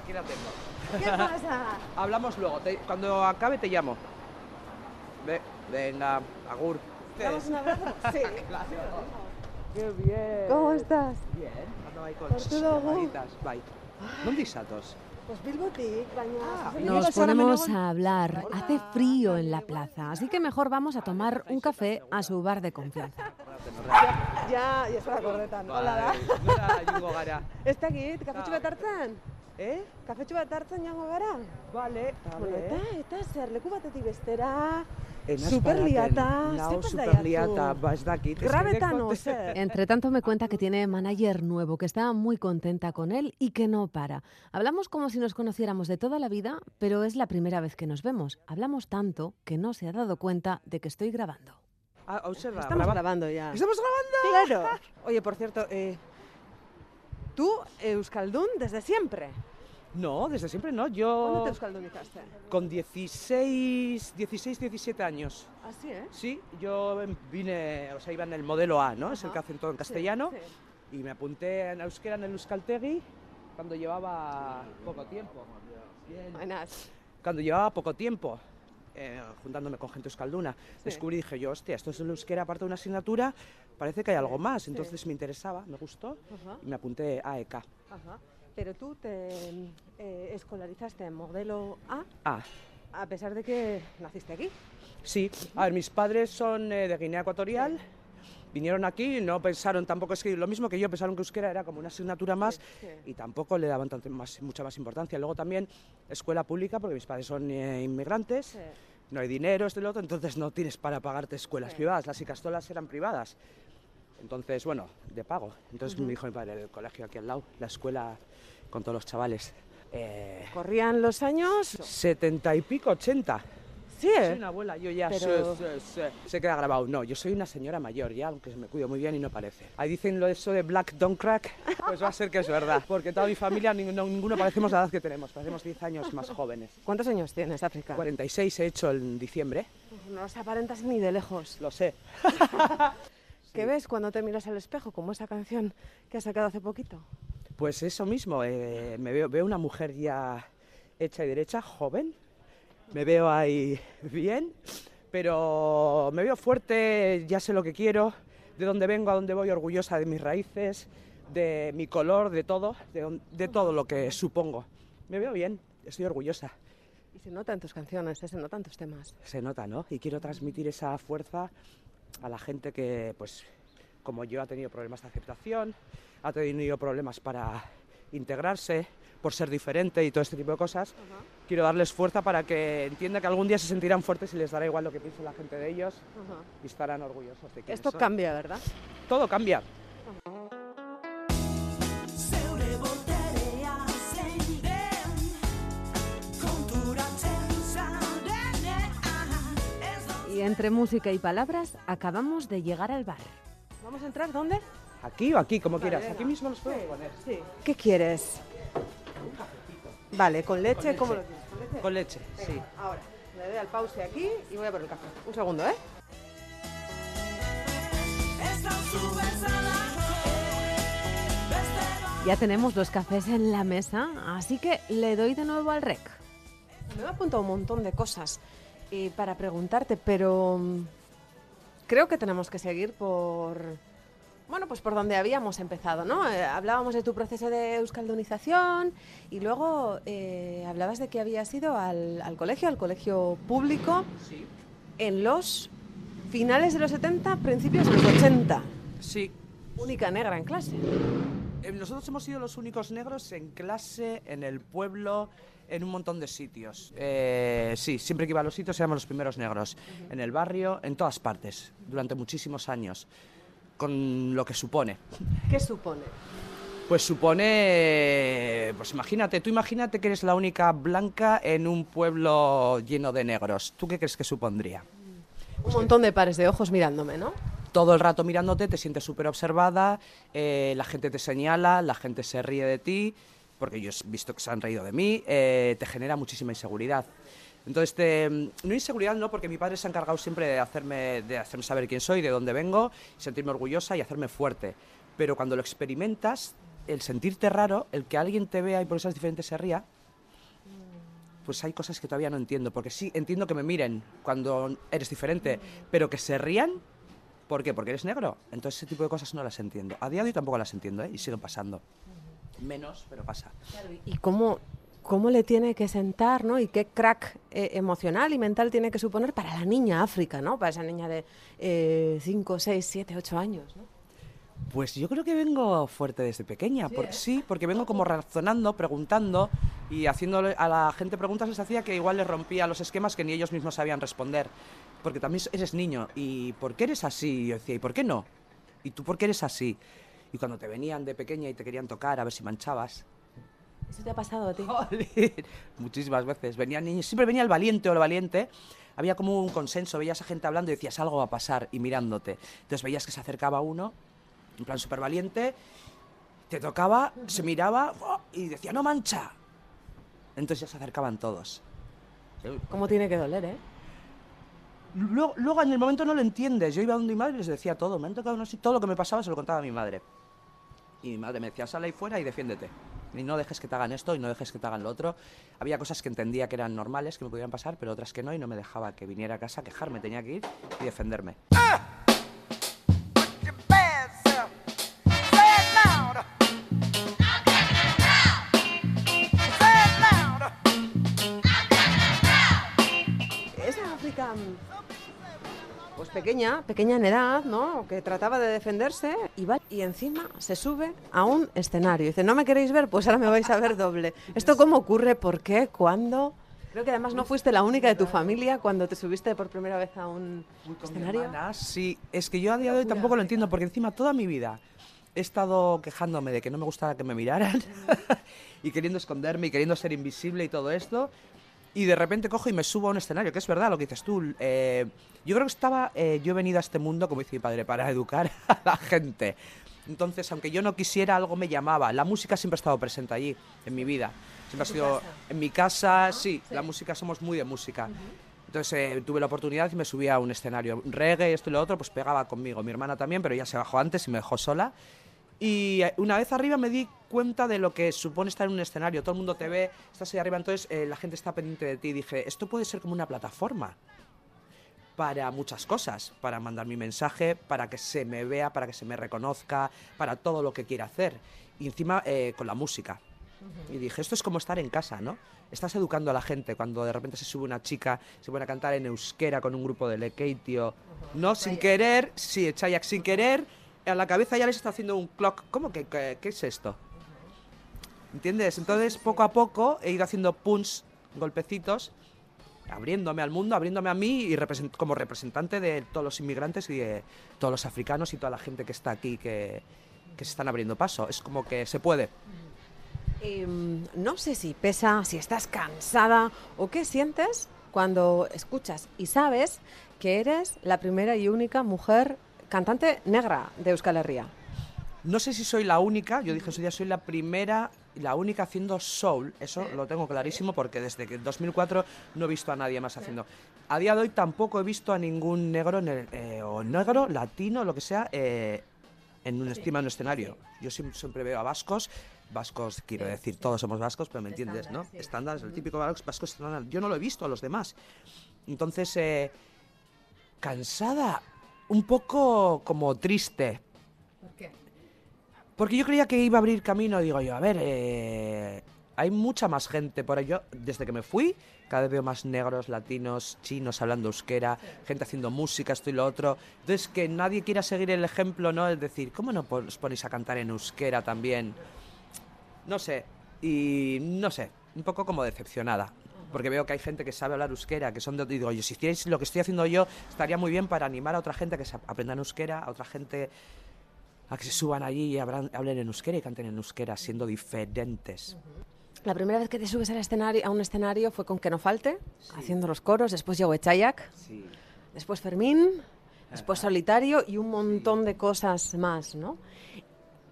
Aquí la tengo. ¿Qué pasa? Hablamos luego. te- cuando acabe te llamo. Ve, venga, Agur. ¿Damos un abrazo? Sí. Qué bien. ¿Cómo estás? Bien. Ando ahí con gu. llamaditas. Bai. ¿Dónde saltos? Pues Ah, Nos ponemos a hablar. Hace frío en la plaza, así que mejor vamos a tomar un café a su bar de confianza. Ja, ja zara gordetan, hola da. Nora jungo gara. Ez dakit, kafetxu bat hartzen? Eh? Kafetxu bat hartzen jango gara? Vale. Bueno, eta, eta zer, leku batetik bestera, Enaz superliata, pasa superliata, ez dakit. Ez que Grabetan neko- o zer? Entre tanto me cuenta que tiene manager nuevo, que está muy contenta con él y que no para. Hablamos como si nos conociéramos de toda la vida, pero es la primera vez que nos vemos. Hablamos tanto que no se ha dado cuenta de que estoy grabando. Ah, da, Estamos graba- grabando ya. ¿Estamos grabando? Claro. Oye, por cierto, eh, tú, Euskaldun, desde siempre. No, desde siempre no. ¿Cuándo Yo te euskaldunizaste? con 16, 16, 17 años. Así, ¿eh? Sí, yo em, vine, o sea, iba en el modelo A, ¿no? Es el Ajá. que hacen todo en castellano. Sí, sí. Y me apunté en euskera en el Euskaltegi cuando llevaba poco tiempo. Bien. Buenas. Cuando llevaba poco tiempo, eh, juntándome con gente euskalduna, descubrí, dije yo, hostia, esto es el euskera aparte de una asignatura, parece que hay algo más. sí. Entonces me interesaba, me gustó Ajá, y me apunté a EK. ajá. Pero tú te eh, escolarizaste en modelo A, Ah, a pesar de que naciste aquí. sí. A ver, mis padres son eh, de Guinea Ecuatorial. Vinieron aquí y no pensaron tampoco, es que lo mismo que yo, pensaron que euskera era como una asignatura más Sí. y tampoco le daban tanto más, mucha más importancia. Luego también escuela pública, porque mis padres son eh, inmigrantes, Sí. No hay dinero, esto y lo otro, entonces no tienes para pagarte escuelas Sí. privadas. Las icastolas eran privadas. Entonces, bueno, de pago. Entonces me dijo mi padre, el colegio aquí al lado, la escuela con todos los chavales. Eh, Corrían los años. 70 y pico, 80. Sí, Soy ¿eh? una abuela, yo ya Pero- sí, sí, sí. se queda grabado. No, yo soy una señora mayor ya, aunque me cuido muy bien y no parece. Ahí dicen lo de eso de black don't crack, pues va a ser que es verdad. Porque toda mi familia, ninguno, ninguno parecemos la edad que tenemos, parecemos 10 años más jóvenes. ¿Cuántos años tienes, África? 46 he hecho en diciembre, No los aparentas ni de lejos. lo sé. ¿Qué ves cuando te miras al espejo, como esa canción que has sacado hace poquito? Pues eso mismo, eh, me veo, veo una mujer ya hecha y derecha, joven, me veo ahí bien, pero me veo fuerte, ya sé lo que quiero, de dónde vengo, a dónde voy, orgullosa de mis raíces, de mi color, de todo, de, de todo lo que supongo. Me veo bien, estoy orgullosa, Y se nota en tus canciones, ¿eh? se notan tus temas. se nota, ¿no? Y quiero transmitir esa fuerza a la gente que, pues, como yo, ha tenido problemas de aceptación, ha tenido problemas para integrarse, por ser diferente y todo este tipo de cosas. Quiero darles fuerza para que entiendan que algún día se sentirán fuertes y les dará igual lo que piense la gente de ellos y estarán orgullosos de que Esto cambia, ¿verdad? Todo cambia. Y entre música y palabras acabamos de llegar al bar. ¿Vamos a entrar dónde? Aquí o aquí, como quieras. Aquí mismo los puedo poner. Sí. ¿Qué quieres? Vale, con leche, ¿cómo lo quieres? ¿Con leche? Con leche, sí. Ahora, le doy al pause aquí y voy a por el café. Un segundo, ¿eh? Ya tenemos los cafés en la mesa, así que le doy de nuevo al rec. Me he apuntado un montón de cosas eh, para preguntarte, pero mm, creo que tenemos que seguir por... Bueno, pues por donde habíamos empezado, ¿no? Eh, hablábamos de tu proceso de euskaldunización y luego eh, hablabas de que habías ido al, al colegio, al colegio público, en los finales de los 70, principios de los 80. Sí. Única negra en clase. Eh, Nosotros hemos sido los únicos negros en clase, en el pueblo, en un montón de sitios. Eh, sí, siempre que iba a los sitios éramos los primeros negros. En el barrio, en todas partes, durante muchísimos años. Con lo que supone. ¿Qué supone? Pues supone, pues imagínate, tú imagínate que eres la única blanca en un pueblo lleno de negros. ¿Tú qué crees que supondría? Un montón de pares de ojos mirándome, ¿no? Todo el rato mirándote, te sientes súper observada, eh, la gente te señala, la gente se ríe de ti, porque yo he visto que se han reído de mí, eh, te genera muchísima inseguridad. Entonces, te- no inseguridad no, porque mi padre se ha encargado siempre de hacerme, de hacerme saber quién soy, de dónde vengo, sentirme orgullosa y hacerme fuerte. Pero cuando lo experimentas, el sentirte raro, el que alguien te vea y por esas diferentes se ría, pues hay cosas que todavía no entiendo. Porque sí, entiendo que me miren cuando eres diferente, pero que se rían, ¿por qué? Porque eres negro. Entonces ese tipo de cosas no las entiendo. A día de hoy tampoco las entiendo, ¿eh? Y siguen pasando. Menos, pero pasa. ¿Y cómo, cómo le tiene que sentar, ¿no? Y qué crack eh, emocional y mental tiene que suponer para la niña África, ¿no? Para esa niña de 5, 6, 7, 8 años, ¿no? Pues yo creo que vengo fuerte desde pequeña, por- sí, porque vengo como razonando, preguntando y haciéndole a la gente preguntas les hacía que igual les rompía los esquemas que ni ellos mismos sabían responder. Porque también eres niño y ¿por qué eres así? Y yo decía, ¿y por qué no? ¿Y tú por qué eres así? Y cuando te venían de pequeña y te querían tocar a ver si manchabas, ¿Eso te ha pasado a ti? muchísimas veces. Venían niños, siempre venía el valiente o el valiente. Había como un consenso, veías a gente hablando y decías algo va a pasar y mirándote. Entonces veías que se acercaba uno, en plan súper valiente, te tocaba, se miraba ¡oh! y decía no mancha. Entonces ya se acercaban todos. ¿Cómo tiene que doler, eh? Luego, luego en el momento no lo entiendes. Yo iba donde mi madre y les decía todo. Me han tocado no sé, todo lo que me pasaba se lo contaba a mi madre. Y mi madre me decía, sal ahí fuera y defiéndete. Y no dejes que te hagan esto y no dejes que te hagan lo otro. Había cosas que entendía que eran normales, que me podían pasar, pero otras que no, y no me dejaba que viniera a casa a quejarme. Tenía que ir y defenderme. Esa África, pues pequeña, pequeña en edad, ¿no? Que trataba de defenderse y va y encima se sube a un escenario. Dice, ¿no me queréis ver? Pues ahora me vais a ver doble. ¿Esto cómo ocurre? ¿Por qué? ¿Cuándo? Creo que además no fuiste la única de tu familia cuando te subiste por primera vez a un escenario. Hermana, sí, es que yo a día de hoy tampoco lo entiendo, porque encima toda mi vida he estado quejándome de que no me gustaba que me miraran y queriendo esconderme y queriendo ser invisible y todo esto. Y de repente cojo y me subo a un escenario, que es verdad lo que dices tú. eh, yo creo que estaba, eh, yo he venido a este mundo, como dice mi padre, para educar a la gente. Entonces, aunque yo no quisiera, algo me llamaba. La música siempre ha estado presente allí, en mi vida. Siempre ha sido casa? en mi casa, sí, la música, somos muy de música. Entonces eh, tuve la oportunidad y me subí a un escenario. Reggae, esto y lo otro, pues pegaba conmigo. Mi hermana también, pero ella se bajó antes y me dejó sola. Y eh, una vez arriba me di cuenta de lo que supone estar en un escenario. Todo el mundo te ve, estás ahí arriba, entonces eh, la gente está pendiente de ti. Dije, esto puede ser como una plataforma para muchas cosas, para mandar mi mensaje, para que se me vea, para que se me reconozca, para todo lo que quiera hacer. Y encima eh, con la música. Y dije, esto es como estar en casa, ¿no? Estás educando a la gente cuando de repente se sube una chica, se pone a cantar en euskera con un grupo de Lekeitio. No, sin querer, sí, Chayak, sin querer, a la cabeza ya les está haciendo un clock. ¿Cómo que qué, es esto? ¿Entiendes? Entonces, poco a poco he ido haciendo punch, golpecitos, abriéndome al mundo, abriéndome a mí y como representante de todos los inmigrantes y de todos los africanos y toda la gente que está aquí que, que se están abriendo paso. Es como que se puede. Em, no sé si pesa, si estás cansada o qué sientes cuando escuchas y sabes que eres la primera y única mujer cantante negra de Euskal Herria. No sé si soy la única, yo dije en su día soy la primera, y la única haciendo soul, eso lo tengo clarísimo porque desde que 2004 no he visto a nadie más haciendo. A día de hoy tampoco he visto a ningún negro, en el- eh, o negro, latino, lo que sea, eh, en un estima en un escenario. Yo siem- siempre veo a vascos, vascos quiero decir, todos somos vascos, pero me entiendes, ¿no? Estándar, el típico vas- vasco estándar. Yo no lo he visto a los demás. Entonces, eh, cansada, un poco como triste, ¿Por qué? porque yo creía que iba a abrir camino, digo yo, a ver, eh, hay mucha más gente por ello. Desde que me fui, cada vez veo más negros, latinos, chinos hablando euskera, gente haciendo música, esto y lo otro. Entonces, que nadie quiera seguir el ejemplo, ¿no? Es decir, ¿cómo no os ponéis a cantar en euskera también? No sé, y no sé, un poco como decepcionada. Porque veo que hay gente que sabe hablar euskera, que son de... Digo, yo, si hicierais lo que estoy haciendo yo, estaría muy bien para animar a otra gente a que se aprendan euskera, a otra gente a que se suban allí y hablan- hablen en euskera y canten en euskera, siendo diferentes. La primera vez que te subes al escenario, a un escenario fue con Que no falte, haciendo los coros, después llegó Echayak, Sí. después Fermín, después Solitario y un montón de cosas más, ¿no?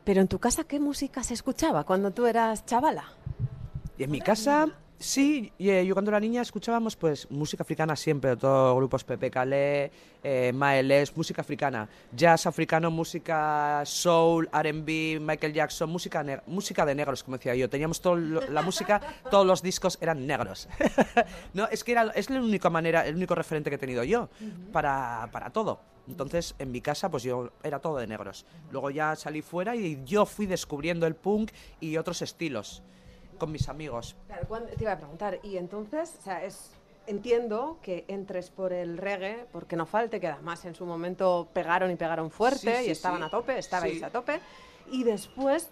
Pero en tu casa, ¿qué música se escuchaba cuando tú eras chavala? Y en mi casa, sí, eh, yo cuando era niña escuchábamos pues música africana siempre, todos grupos Pepe Calé, eh, Maeles, música africana, jazz africano, música soul, R&B, Michael Jackson, música, música de negros, como decía yo. Teníamos toda la música, todos los discos eran negros. no, es que era, es la única manera, el único referente que he tenido yo para, para todo. Entonces, en mi casa, pues yo era todo de negros. Luego ya salí fuera y yo fui descubriendo el punk y otros estilos con mis amigos. Claro, te iba a preguntar, y entonces, o sea, es, entiendo que entres por el reggae, porque no falte, que además en su momento pegaron y pegaron fuerte Sí, sí, y estaban sí. a tope, estabais a tope, y después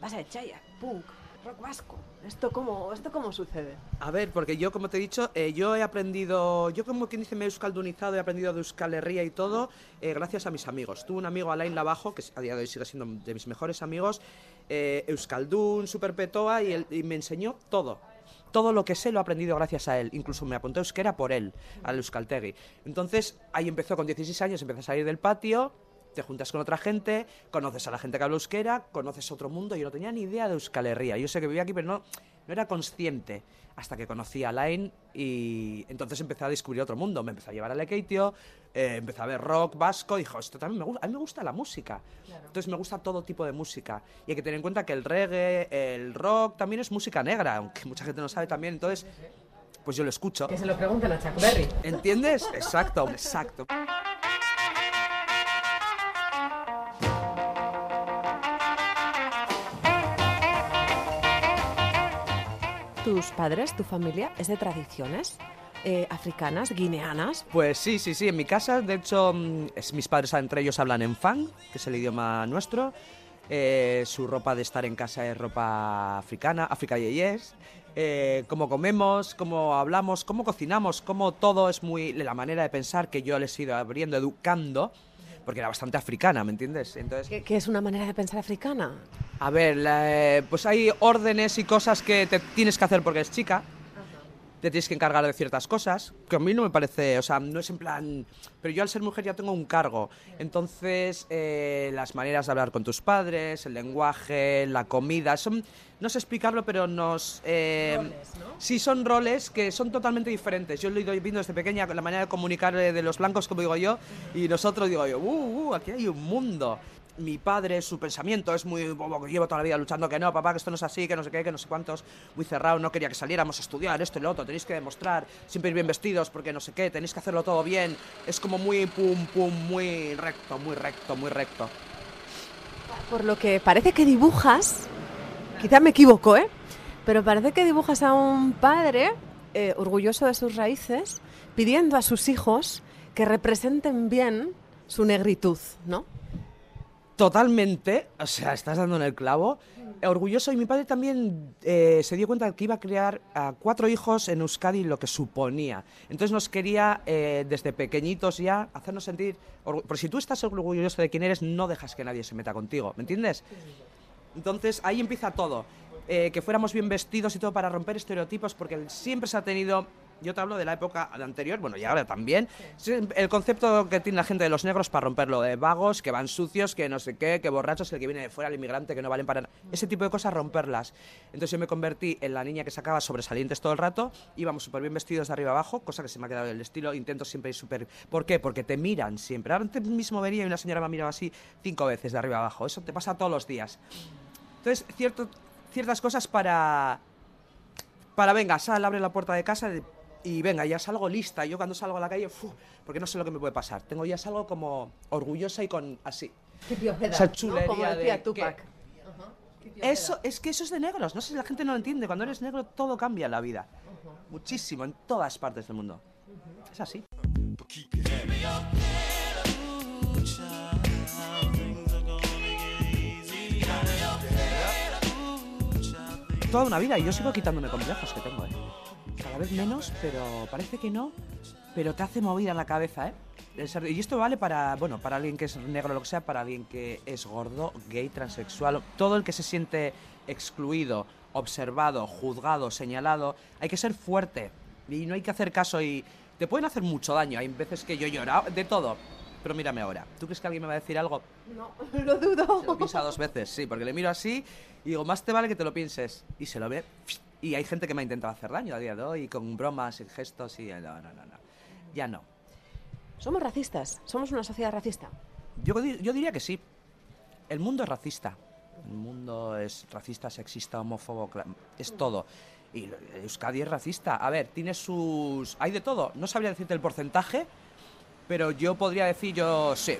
vas a Echaya, punk, rock vasco. ¿Esto cómo, ¿Esto cómo sucede? A ver, porque yo, como te he dicho, eh, yo he aprendido, yo como quien dice me he euskaldunizado, he aprendido de Euskal Herria y todo, eh, gracias a mis amigos. Tuve un amigo, Alain Lavajo, que a día de hoy sigue siendo de mis mejores amigos, eh, Euskaldun, Super Petoa, y, él- y me enseñó todo. Todo lo que sé lo he aprendido gracias a él. Incluso me apunté a euskera por él, al Euskaltegui. Entonces, ahí empezó con 16 años, empecé a salir del patio, te juntas con otra gente, conoces a la gente que habla euskera, conoces otro mundo. Yo no tenía ni idea de Euskal Herria. Yo sé que vivía aquí, pero no, no era consciente hasta que conocí a Line y entonces empecé a descubrir otro mundo. Me empecé a llevar a Lekeitio, eh, empecé a ver rock vasco y dijo, esto también me gusta. A mí me gusta la música. Entonces me gusta todo tipo de música. Y hay que tener en cuenta que el reggae, el rock también es música negra, aunque mucha gente no sabe también. Entonces, pues yo lo escucho. Que se lo pregunten a Chuck Berry. ¿Entiendes? Exacto, exacto. ¿Tus padres, tu familia, es de tradiciones eh, africanas, guineanas? Pues sí, sí, sí. En mi casa, de hecho, mm, es- mis padres entre ellos hablan en fang, que es el idioma nuestro. Eh, su ropa de estar en casa es ropa africana, África Yeyes. Eh, cómo comemos, cómo hablamos, cómo cocinamos, cómo todo es muy... La manera de pensar que yo les he ido abriendo, educando, porque era bastante africana, ¿me entiendes? Entonces, ¿Qué, qué es una manera de pensar africana? a ver, la- eh, pues hay órdenes y cosas que te tienes que hacer porque es chica. Te tienes que encargar de ciertas cosas, que a mí no me parece, o sea, no es en plan... Pero yo al ser mujer ya tengo un cargo. Entonces, eh, las maneras de hablar con tus padres, el lenguaje, la comida, son... No sé explicarlo, pero nos... eh, Sí, son roles que son totalmente diferentes. Yo lo he ido viendo desde pequeña, la manera de comunicar eh, de los blancos, como digo yo, y nosotros digo yo, uh, uh, aquí hay un mundo. Mi padre, su pensamiento es muy, bobo, que llevo toda la vida luchando que no, papá, que esto no es así, que no sé qué, que no sé cuántos, muy cerrado, no quería que saliéramos a estudiar esto y lo otro, tenéis que demostrar, siempre ir bien vestidos, porque no sé qué, tenéis que hacerlo todo bien, es como muy pum, pum, muy recto, muy recto, muy recto. Por lo que parece que dibujas, quizá me equivoco, ¿eh? Pero parece que dibujas a un padre eh, orgulloso de sus raíces, pidiendo a sus hijos que representen bien su negritud, ¿no? Totalmente, o sea, estás dando en el clavo. Orgulloso y mi padre también eh, se dio cuenta de que iba a crear a cuatro hijos en Euskadi, lo que suponía. Entonces nos quería eh, desde pequeñitos ya hacernos sentir... Porque si tú estás orgulloso de quién eres, no dejas que nadie se meta contigo, ¿me entiendes? Entonces ahí empieza todo. Eh, que fuéramos bien vestidos y todo para romper estereotipos, porque siempre se ha tenido Yo te hablo de la época anterior, bueno, y ahora también. Sí, El concepto que tiene la gente de los negros para romperlo, de vagos, que van sucios, que no sé qué, que borrachos, el que viene de fuera, el inmigrante, que no valen para nada. Ese tipo de cosas, romperlas. Entonces yo me convertí en la niña que sacaba sobresalientes todo el rato, íbamos súper bien vestidos de arriba abajo, cosa que se me ha quedado el estilo, intento siempre ir súper... ¿Por qué? Porque te miran siempre. Ahora antes mismo vería y una señora me ha mirado así cinco veces de arriba abajo. Eso te pasa todos los días. Entonces, cierto, ciertas cosas para... Para, venga, sal, abre la puerta de casa de- y venga, ya salgo lista. Yo cuando salgo a la calle, fu, porque no sé lo que me puede pasar. Tengo ya salgo como orgullosa y con así. Qué piojera, Esa ¿no? chulería Como decía de Tupac. que- Eso, es que eso es de negros. No sé si la gente no lo entiende. Cuando eres negro todo cambia en la vida. Muchísimo, en todas partes del mundo. Es así. Toda una vida y yo sigo quitándome complejos que tengo, ¿eh? Vez menos, pero parece que no. Pero te hace movida en la cabeza, ¿eh? Y esto vale para, bueno, para alguien que es negro lo que sea, para alguien que es gordo, gay, transexual, todo el que se siente excluido, observado, juzgado, señalado. Hay que ser fuerte y no hay que hacer caso y te pueden hacer mucho daño. Hay veces que yo he de todo. Pero mírame ahora. ¿Tú crees que alguien me va a decir algo? No, lo dudo. Se lo piensa dos veces, sí, porque le miro así y digo, más te vale que te lo pienses. Y se lo ve. Y hay gente que me ha intentado hacer daño a día de hoy, con bromas y gestos y... No, no, no, no. Ya no. Somos racistas, somos una sociedad racista. Yo, yo diría que sí. El mundo es racista. El mundo es racista, sexista, homófobo, es todo. Y Euskadi es racista. A ver, tiene sus... Hay de todo. No sabría decirte el porcentaje, pero yo podría decir yo sí.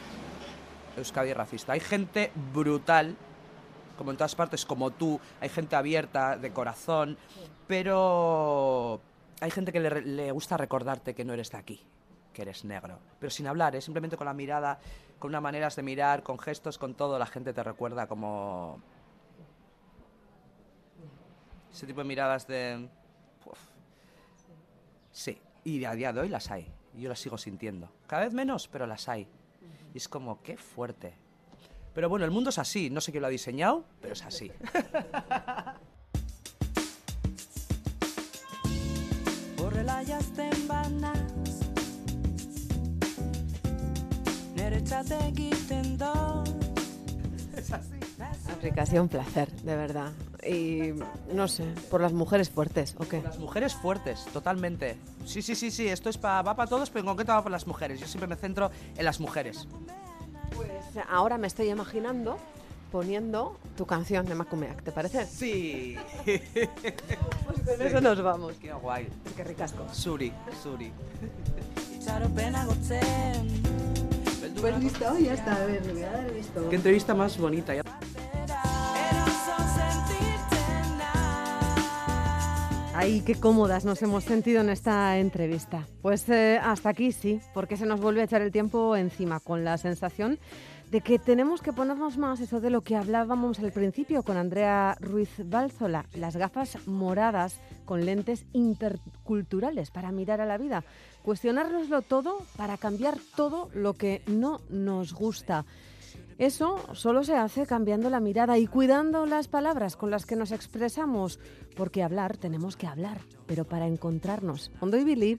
Euskadi racista. Hay gente brutal, como en todas partes, como tú. Hay gente abierta, de corazón, pero hay gente que le, le gusta recordarte que no eres de aquí, que eres negro. Pero sin hablar, ¿eh? simplemente con la mirada, con unas maneras de mirar, con gestos, con todo, la gente te recuerda como... Ese tipo de miradas de... Uf. Sí, y a día de hoy las hay. Y Yo las sigo sintiendo. Cada vez menos, pero las hay. Y es como, qué fuerte. Pero bueno, el mundo es así. No sé quién lo ha diseñado, pero es así. Un placer, de verdad. Y no sé, por las mujeres fuertes, ¿o qué? Las mujeres fuertes, totalmente. Sí, sí, sí, sí. Esto es pa- va para todos, pero en concreto va para las mujeres. Yo siempre me centro en las mujeres. Pues ahora me estoy imaginando poniendo tu canción de Macumeac, ¿te parece? Sí. Pues con eso nos vamos. Qué guay. Qué ricasco. Suri, Suri. Pues listo, ya está, a ver, le voy a dar visto. Qué entrevista más bonita. ya- Ay, qué cómodas nos hemos sentido en esta entrevista. Pues eh, hasta aquí sí, porque se nos vuelve a echar el tiempo encima con la sensación de que tenemos que ponernos más eso de lo que hablábamos al principio con Andrea Ruiz Bálzola, las gafas moradas con lentes interculturales para mirar a la vida, cuestionárnoslo todo para cambiar todo lo que no nos gusta. Eso solo se hace cambiando la mirada y cuidando las palabras con las que nos expresamos, porque hablar tenemos que hablar, pero para encontrarnos. Hondo y Billy.